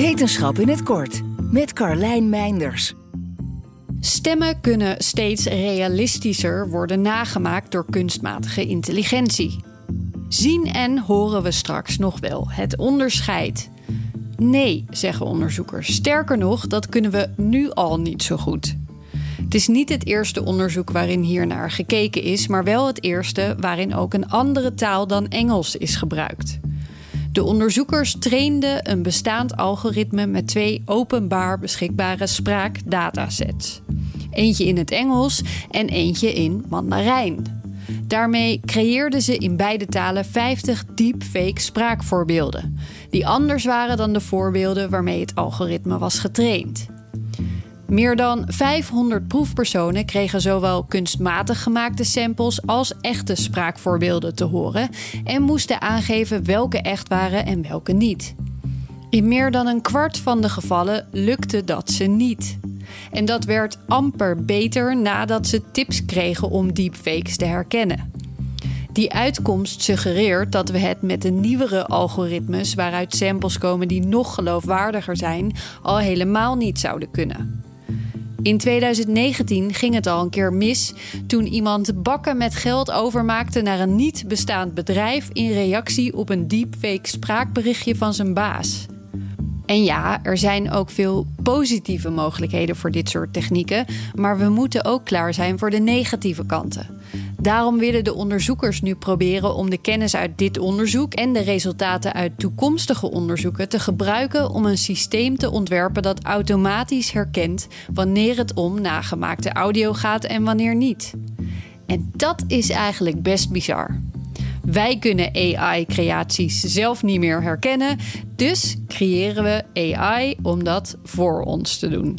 Wetenschap in het kort met Carlijn Meinders. Stemmen kunnen steeds realistischer worden nagemaakt door kunstmatige intelligentie. Zien en horen we straks nog wel het onderscheid? Nee, zeggen onderzoekers. Sterker nog, dat kunnen we nu al niet zo goed. Het is niet het eerste onderzoek waarin hier naar gekeken is, maar wel het eerste waarin ook een andere taal dan Engels is gebruikt. De onderzoekers trainden een bestaand algoritme met twee openbaar beschikbare spraakdatasets. Eentje in het Engels en eentje in Mandarijn. Daarmee creëerden ze in beide talen 50 deepfake spraakvoorbeelden, die anders waren dan de voorbeelden waarmee het algoritme was getraind. Meer dan 500 proefpersonen kregen zowel kunstmatig gemaakte samples als echte spraakvoorbeelden te horen en moesten aangeven welke echt waren en welke niet. In meer dan een kwart van de gevallen lukte dat ze niet. En dat werd amper beter nadat ze tips kregen om deepfakes te herkennen. Die uitkomst suggereert dat we het met de nieuwere algoritmes, waaruit samples komen die nog geloofwaardiger zijn, al helemaal niet zouden kunnen. In 2019 ging het al een keer mis toen iemand bakken met geld overmaakte naar een niet bestaand bedrijf in reactie op een deepfake spraakberichtje van zijn baas. En ja, er zijn ook veel positieve mogelijkheden voor dit soort technieken, maar we moeten ook klaar zijn voor de negatieve kanten. Daarom willen de onderzoekers nu proberen om de kennis uit dit onderzoek en de resultaten uit toekomstige onderzoeken te gebruiken om een systeem te ontwerpen dat automatisch herkent wanneer het om nagemaakte audio gaat en wanneer niet. En dat is eigenlijk best bizar. Wij kunnen AI-creaties zelf niet meer herkennen, dus creëren we AI om dat voor ons te doen.